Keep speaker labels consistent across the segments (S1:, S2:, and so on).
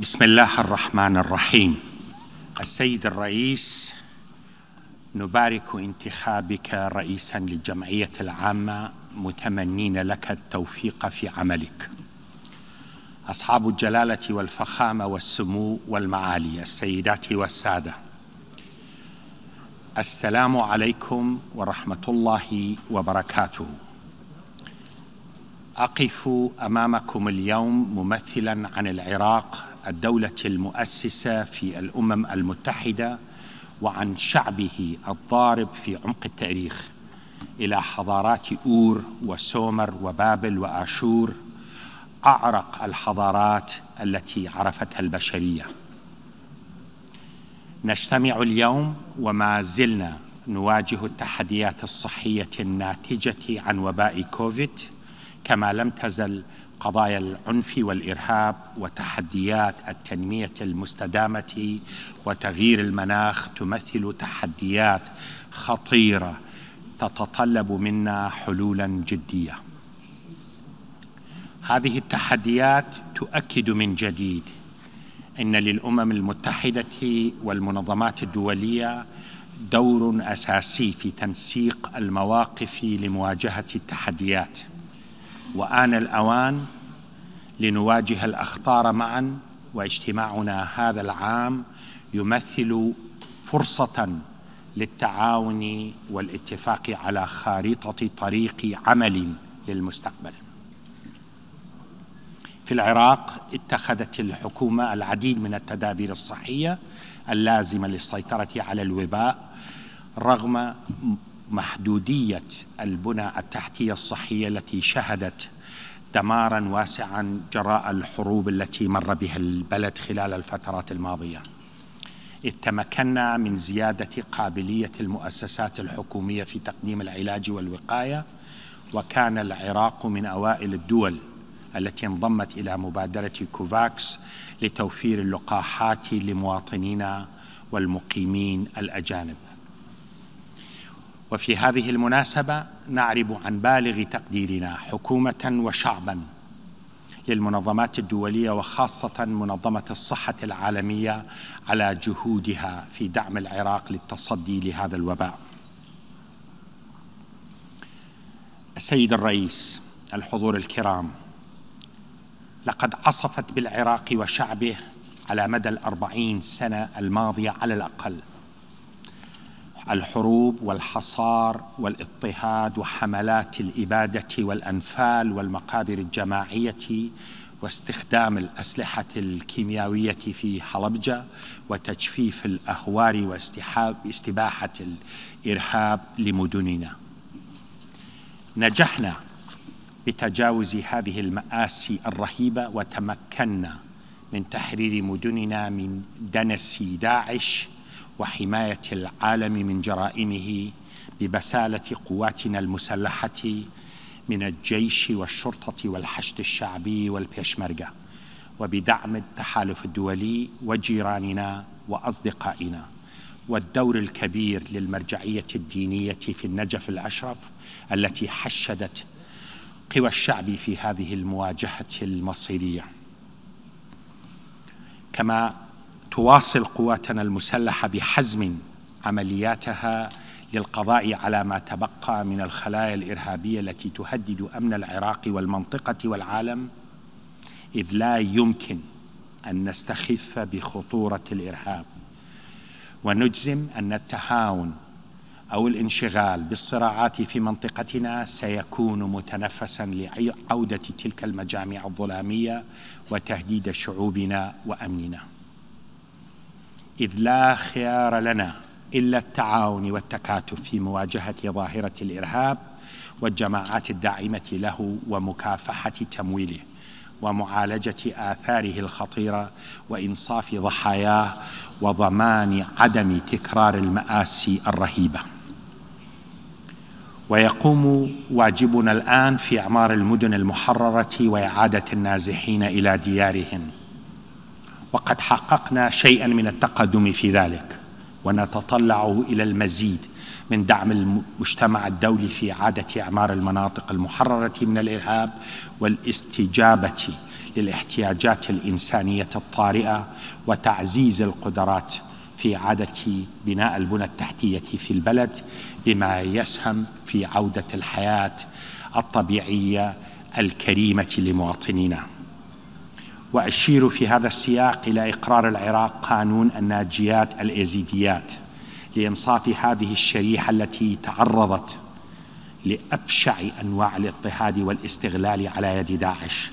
S1: بسم الله الرحمن الرحيم. السيد الرئيس نبارك انتخابك رئيسا للجمعية العامة. متمنين لك التوفيق في عملك. أصحاب الجلالة والفخامة والسمو والمعالي السيدات والسادة السلام عليكم ورحمة الله وبركاته. أقف أمامكم اليوم ممثلا عن العراق الدولة المؤسسة في الأمم المتحدة وعن شعبه الضارب في عمق التاريخ إلى حضارات أور وسومر وبابل وآشور أعرق الحضارات التي عرفتها البشرية. نجتمع اليوم وما زلنا نواجه التحديات الصحية الناتجة عن وباء كوفيد كما لم تزل قضايا العنف والإرهاب وتحديات التنمية المستدامة وتغيير المناخ تمثل تحديات خطيرة تتطلب منا حلولا جديه هذه التحديات تؤكد من جديد إن للأمم المتحدة والمنظمات الدولية دور أساسي في تنسيق المواقف لمواجهة التحديات. وآن الأوان لنواجه الأخطار معا واجتماعنا هذا العام يمثل فرصة للتعاون والاتفاق على خارطة طريق عمل للمستقبل. في العراق اتخذت الحكومة العديد من التدابير الصحية اللازمة للسيطرة على الوباء رغم محدودية البنى التحتية الصحية التي شهدت دمارا واسعا جراء الحروب التي مر بها البلد خلال الفترات الماضية. اذ تمكنا من زيادة قابلية المؤسسات الحكومية في تقديم العلاج والوقاية وكان العراق من أوائل الدول التي انضمت إلى مبادرة كوفاكس لتوفير اللقاحات لمواطنينا والمقيمين الأجانب. وفي هذه المناسبة نعرب عن بالغ تقديرنا حكومة وشعبا للمنظمات الدولية وخاصة منظمة الصحة العالمية على جهودها في دعم العراق للتصدي لهذا الوباء. السيد الرئيس الحضور الكرام لقد عصفت بالعراق وشعبه على مدى الأربعين سنة الماضية على الأقل الحروب والحصار والاضطهاد وحملات الإبادة والأنفال والمقابر الجماعية واستخدام الأسلحة الكيميائية في حلبجة وتجفيف الأهوار واستباحة الإرهاب لمدننا. نجحنا بتجاوز هذه المآسي الرهيبة وتمكنا من تحرير مدننا من دنس داعش وحماية العالم من جرائمه ببسالة قواتنا المسلحة من الجيش والشرطة والحشد الشعبي والبيشمركة وبدعم التحالف الدولي وجيراننا وأصدقائنا والدور الكبير للمرجعية الدينية في النجف الأشرف التي حشدت قوى الشعب في هذه المواجهة المصيرية. كما تواصل قواتنا المسلحة بحزم عملياتها للقضاء على ما تبقى من الخلايا الإرهابية التي تهدد أمن العراق والمنطقة والعالم إذ لا يمكن أن نستخف بخطورة الإرهاب. ونجزم أن التهاون أو الانشغال بالصراعات في منطقتنا سيكون متنفسا لعودة تلك المجامع الظلامية وتهديد شعوبنا وأمننا. إذ لا خيار لنا إلا التعاون والتكاتف في مواجهة ظاهرة الإرهاب والجماعات الداعمة له ومكافحة تمويله ومعالجة آثاره الخطيرة وإنصاف ضحاياه وضمان عدم تكرار المآسي الرهيبة. ويقوم واجبنا الآن في إعمار المدن المحررة وإعادة النازحين إلى ديارهم. وقد حققنا شيئا من التقدم في ذلك ونتطلع إلى المزيد من دعم المجتمع الدولي في اعاده إعمار المناطق المحررة من الإرهاب والاستجابة للاحتياجات الإنسانية الطارئة وتعزيز القدرات في اعاده بناء البنى التحتية في البلد بما يسهم في عودة الحياة الطبيعية الكريمة لمواطنينا. وأشير في هذا السياق إلى إقرار العراق قانون الناجيات الإيزيديات لإنصاف هذه الشريحة التي تعرضت لأبشع أنواع الاضطهاد والاستغلال على يد داعش.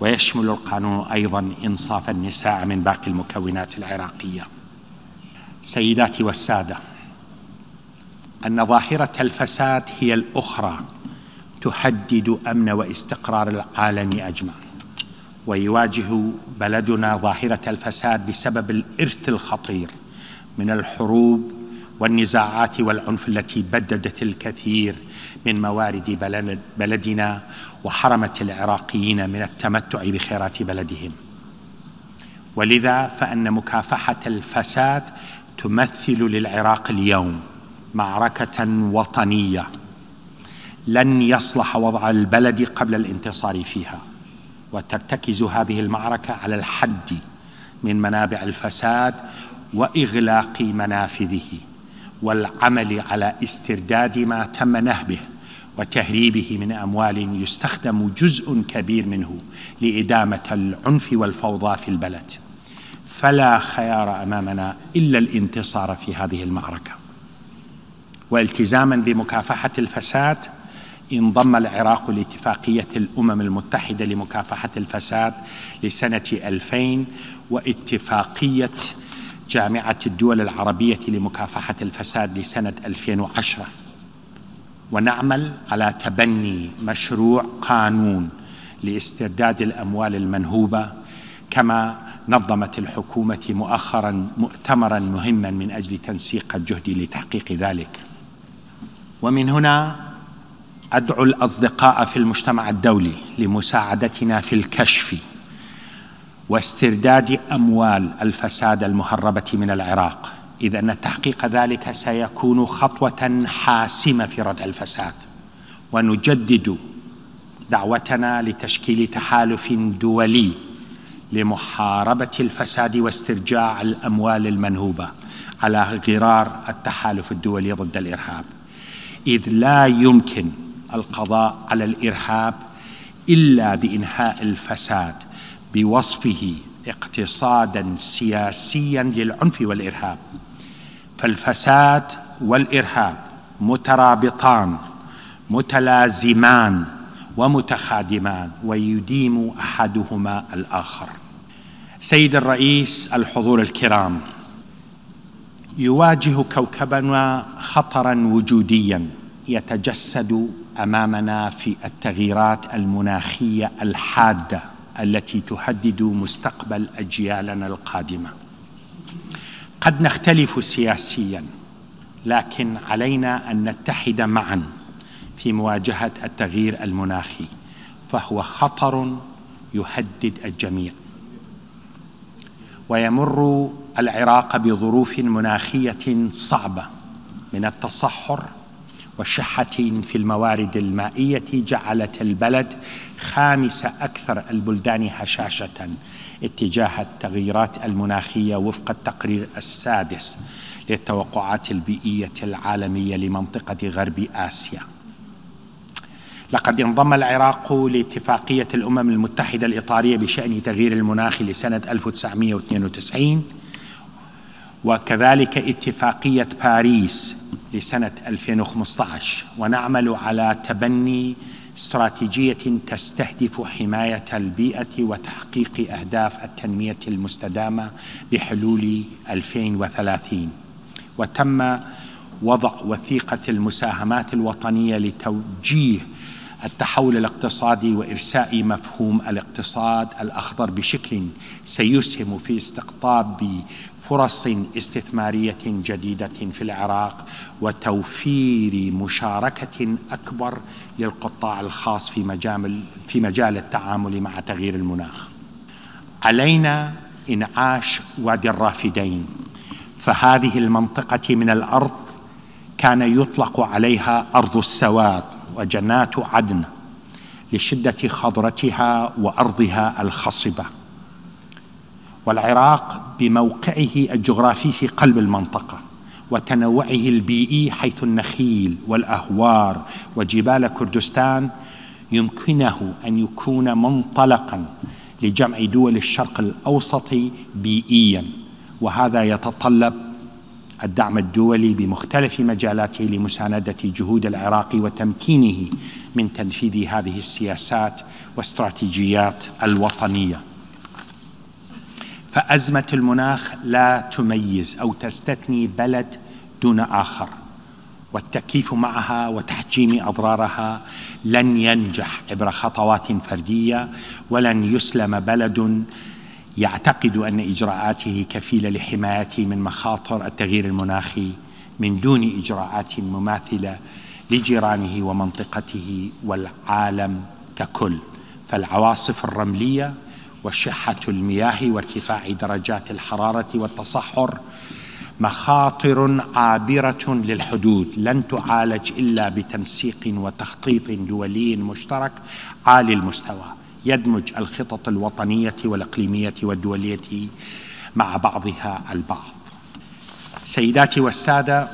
S1: ويشمل القانون أيضا إنصاف النساء من باقي المكونات العراقية. سيداتي والسادة أن ظاهرة الفساد هي الأخرى تهدد أمن واستقرار العالم اجمع ويواجه بلدنا ظاهرة الفساد بسبب الإرث الخطير من الحروب والنزاعات والعنف التي بددت الكثير من موارد بلدنا وحرمت العراقيين من التمتع بخيرات بلدهم. ولذا فإن مكافحة الفساد تمثل للعراق اليوم معركة وطنية لن يصلح وضع البلد قبل الانتصار فيها. وترتكز هذه المعركة على الحد من منابع الفساد وإغلاق منافذه والعمل على استرداد ما تم نهبه وتهريبه من أموال يستخدم جزء كبير منه لإدامة العنف والفوضى في البلد. فلا خيار أمامنا إلا الانتصار في هذه المعركة. والتزاما بمكافحة الفساد انضم العراق لاتفاقية الأمم المتحدة لمكافحة الفساد لسنة 2000 واتفاقية جامعة الدول العربية لمكافحة الفساد لسنة 2010 ونعمل على تبني مشروع قانون لاسترداد الأموال المنهوبة كما نظمت الحكومة مؤخرا مؤتمرا مهما من أجل تنسيق الجهد لتحقيق ذلك. ومن هنا أدعو الأصدقاء في المجتمع الدولي لمساعدتنا في الكشف واسترداد أموال الفساد المهربة من العراق إذ أن تحقيق ذلك سيكون خطوة حاسمة في ردع الفساد. ونجدد دعوتنا لتشكيل تحالف دولي لمحاربة الفساد واسترجاع الأموال المنهوبة على غرار التحالف الدولي ضد الإرهاب. إذ لا يمكن القضاء على الإرهاب إلا بإنهاء الفساد بوصفه اقتصادا سياسيا للعنف والإرهاب. فالفساد والإرهاب مترابطان متلازمان ومتخادمان ويديم أحدهما الآخر. سيد الرئيس الحضور الكرام يواجه كوكبنا خطرا وجوديا يتجسد أمامنا في التغييرات المناخية الحادة التي تهدد مستقبل أجيالنا القادمة. قد نختلف سياسيا لكن علينا أن نتحد معا في مواجهة التغيير المناخي فهو خطر يهدد الجميع. ويمر العراق بظروف مناخية صعبة من التصحر وشحة في الموارد المائية جعلت البلد خامس أكثر البلدان هشاشة اتجاه التغييرات المناخية وفق التقرير السادس للتوقعات البيئية العالمية لمنطقة غرب آسيا. لقد انضم العراق لاتفاقية الأمم المتحدة الإطارية بشأن تغيير المناخ لسنة 1992 وكذلك اتفاقية باريس لسنة 2015 ونعمل على تبني استراتيجية تستهدف حماية البيئة وتحقيق أهداف التنمية المستدامة بحلول 2030 وتم وضع وثيقة المساهمات الوطنية لتوجيه التحول الاقتصادي وإرساء مفهوم الاقتصاد الأخضر بشكل سيسهم في استقطاب فرص استثمارية جديدة في العراق وتوفير مشاركة أكبر للقطاع الخاص في مجال في مجال التعامل مع تغيير المناخ. علينا إنعاش وادي الرافدين فهذه المنطقة من الأرض كان يطلق عليها أرض السواد وجنات عدن لشدة خضرتها وأرضها الخصبة. والعراق بموقعه الجغرافي في قلب المنطقة وتنوعه البيئي حيث النخيل والأهوار وجبال كردستان يمكنه أن يكون منطلقا لجمع دول الشرق الأوسط بيئيا وهذا يتطلب الدعم الدولي بمختلف مجالاته لمساندة جهود العراق وتمكينه من تنفيذ هذه السياسات واستراتيجيات الوطنية. فأزمة المناخ لا تميز أو تستثني بلد دون آخر والتكييف معها وتحجيم أضرارها لن ينجح عبر خطوات فردية ولن يسلم بلد يعتقد أن إجراءاته كفيلة لحمايته من مخاطر التغيير المناخي من دون إجراءات مماثلة لجيرانه ومنطقته والعالم ككل. فالعواصف الرملية وشحة المياه وارتفاع درجات الحرارة والتصحر مخاطر عابرة للحدود لن تعالج إلا بتنسيق وتخطيط دولي مشترك عالي المستوى. يدمج الخطط الوطنية والإقليمية والدولية مع بعضها البعض. سيداتي والسادة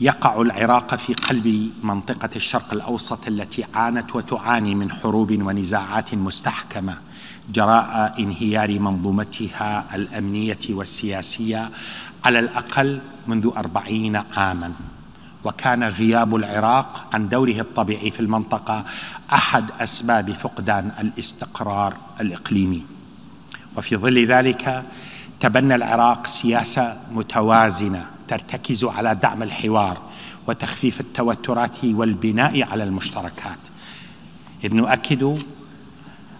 S1: يقع العراق في قلب منطقة الشرق الأوسط التي عانت وتعاني من حروب ونزاعات مستحكمة جراء انهيار منظومتها الأمنية والسياسية على الأقل منذ أربعين عاما. وكان غياب العراق عن دوره الطبيعي في المنطقة أحد أسباب فقدان الاستقرار الإقليمي. وفي ظل ذلك تبنى العراق سياسة متوازنة ترتكز على دعم الحوار وتخفيف التوترات والبناء على المشتركات. إذ نؤكد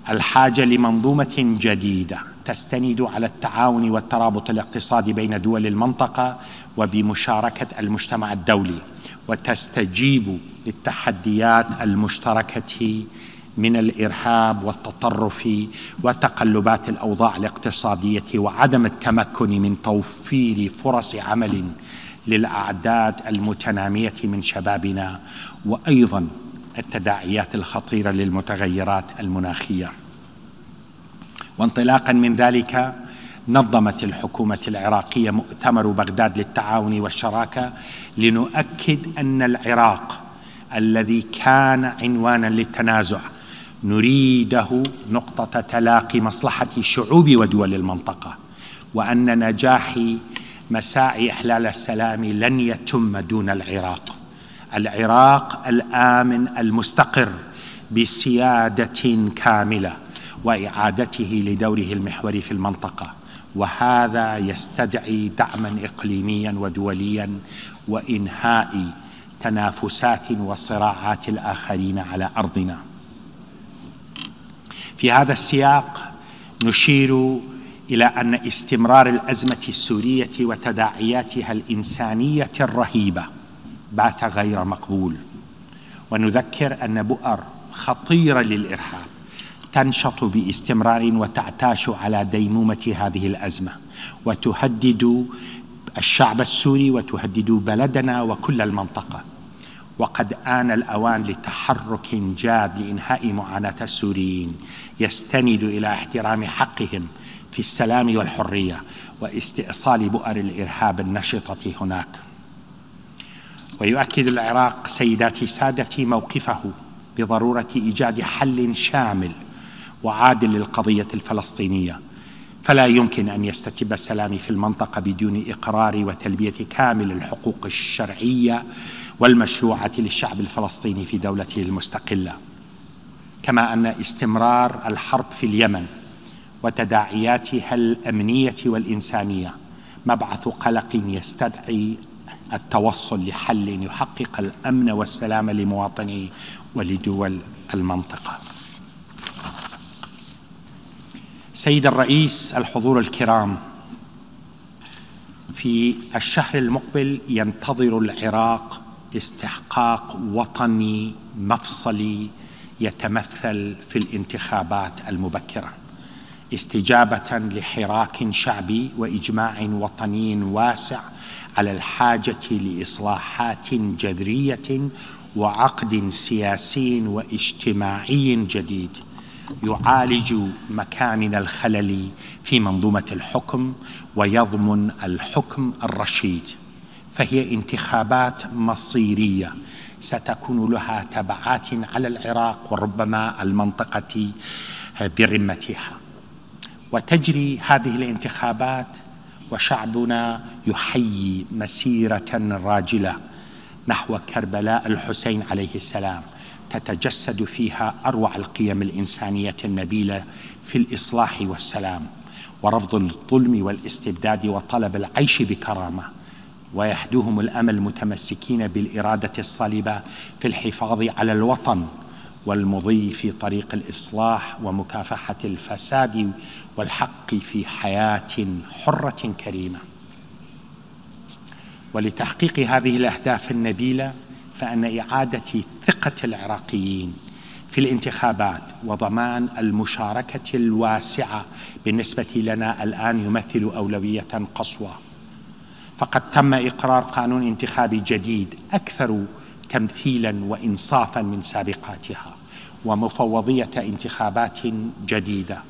S1: الحاجة لمنظومة جديدة تستند على التعاون والترابط الاقتصادي بين دول المنطقة وبمشاركة المجتمع الدولي وتستجيب للتحديات المشتركة من الإرهاب والتطرف وتقلبات الأوضاع الاقتصادية وعدم التمكن من توفير فرص عمل للأعداد المتنامية من شبابنا وأيضا التداعيات الخطيرة للمتغيرات المناخية. وانطلاقا من ذلك نظمت الحكومة العراقية مؤتمر بغداد للتعاون والشراكة لنؤكد أن العراق الذي كان عنوانا للتنازع نريده نقطة تلاقي مصلحة شعوب ودول المنطقة وأن نجاح مساعي إحلال السلام لن يتم دون العراق. العراق الآمن المستقر بسيادة كاملة. وإعادته لدوره المحوري في المنطقة. وهذا يستدعي دعما إقليميا ودوليا وإنهاء تنافسات وصراعات الآخرين على أرضنا. في هذا السياق نشير إلى أن استمرار الأزمة السورية وتداعياتها الإنسانية الرهيبة بات غير مقبول. ونذكر أن بؤر خطيره للإرهاب. تنشط باستمرار وتعتاش على ديمومة هذه الأزمة وتهدد الشعب السوري وتهدد بلدنا وكل المنطقة. وقد آن الأوان لتحرك جاد لإنهاء معاناة السوريين يستند إلى احترام حقهم في السلام والحرية واستئصال بؤر الإرهاب النشطة هناك. ويؤكد العراق سيداتي سادتي موقفه بضرورة إيجاد حل شامل وعادل للقضية الفلسطينية. فلا يمكن أن يستتب السلام في المنطقة بدون إقرار وتلبية كامل الحقوق الشرعية والمشروعة للشعب الفلسطيني في دولته المستقلة. كما أن استمرار الحرب في اليمن وتداعياتها الأمنية والإنسانية مبعث قلق يستدعي التوصل لحل يحقق الأمن والسلام لمواطنيه ولدول المنطقة. سيد الرئيس الحضور الكرام. في الشهر المقبل ينتظر العراق استحقاق وطني مفصلي يتمثل في الانتخابات المبكرة استجابة لحراك شعبي وإجماع وطني واسع على الحاجة لإصلاحات جذرية وعقد سياسي واجتماعي جديد. يعالج مكامن الخلل في منظومة الحكم ويضمن الحكم الرشيد فهي انتخابات مصيرية. ستكون لها تبعات على العراق وربما المنطقة برمتها. وتجري هذه الانتخابات وشعبنا يحيي مسيرة راجلة نحو كربلاء الحسين عليه السلام. تتجسد فيها أروع القيم الإنسانية النبيلة في الإصلاح والسلام ورفض الظلم والاستبداد وطلب العيش بكرامة ويحدوهم الأمل متمسكين بالإرادة الصلبه في الحفاظ على الوطن والمضي في طريق الإصلاح ومكافحة الفساد والحق في حياة حرة كريمة. ولتحقيق هذه الأهداف النبيلة فأن إعادة ثقة العراقيين في الانتخابات وضمان المشاركة الواسعة بالنسبة لنا الآن يمثل أولوية قصوى. فقد تم إقرار قانون انتخابي جديد أكثر تمثيلا وانصافا من سابقاتها ومفوضية انتخابات جديدة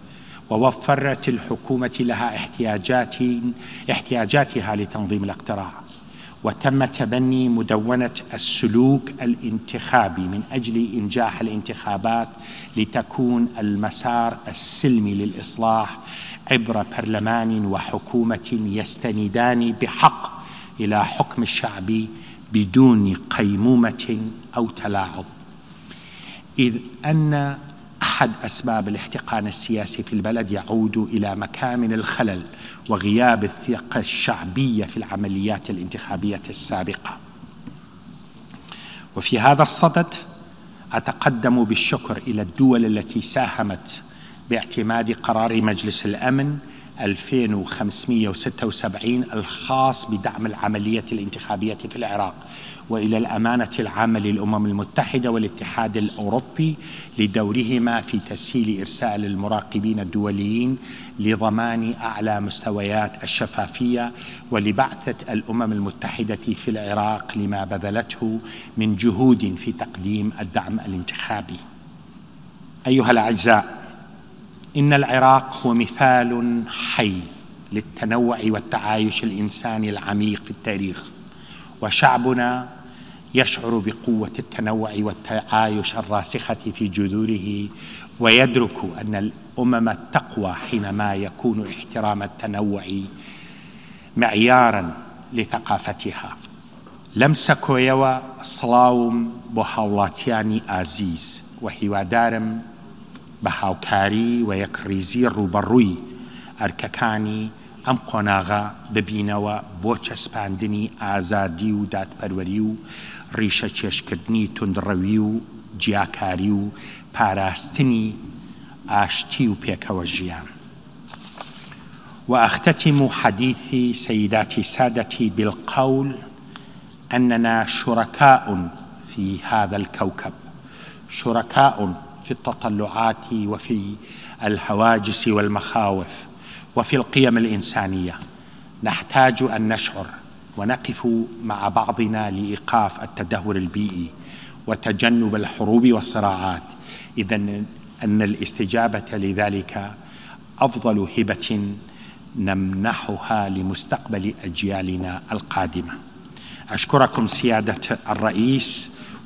S1: ووفرت الحكومة لها احتياجات احتياجاتها لتنظيم الاقتراع. وتم تبني مدونة السلوك الانتخابي من أجل إنجاح الانتخابات لتكون المسار السلمي للإصلاح عبر برلمان وحكومة يستندان بحق إلى حكم الشعب بدون قيمومة أو تلاعب. إذ أن أحد أسباب الاحتقان السياسي في البلد يعود إلى مكامن الخلل وغياب الثقة الشعبية في العمليات الانتخابية السابقة. وفي هذا الصدد أتقدم بالشكر إلى الدول التي ساهمت باعتماد قرار مجلس الأمن 2576 الخاص بدعم العملية الانتخابية في العراق وإلى الأمانة العامة للأمم المتحدة والاتحاد الأوروبي لدورهما في تسهيل إرسال المراقبين الدوليين لضمان أعلى مستويات الشفافية ولبعثة الأمم المتحدة في العراق لما بذلته من جهود في تقديم الدعم الانتخابي. أيها الأعزاء إن العراق هو مثال حي للتنوع والتعايش الإنساني العميق في التاريخ. وشعبنا يشعر بقوة التنوع والتعايش الراسخة في جذوره ويدرك أن الأمم تقوى حينما يكون احترام التنوع معيارا لثقافتها. لمسە کۆیەوە سڵاوم بۆ هاوڵاتیانی ئازیز هیوادارم بە هاوکاری و یەکڕیزی ڕوبەڕووی. ئەرکەکانی ئەم قۆناغا ببینەوە بۆ چەسپاندنی ئازادی و دادپەروەری و ڕیشە چێشکردنی تونندڕەوی و جیاکاری و پاراستنی ئاشتی و پێکەوە ژیان. واختتم حديثي سيداتي سادتي بالقول أننا شركاء في هذا الكوكب. شركاء في التطلعات وفي الهواجس والمخاوف وفي القيم الإنسانية. نحتاج أن نشعر ونقف مع بعضنا لإيقاف التدهور البيئي وتجنب الحروب والصراعات. إذا أن الاستجابة لذلك أفضل هبة نمنحها لمستقبل أجيالنا القادمة. أشكركم سيادة الرئيس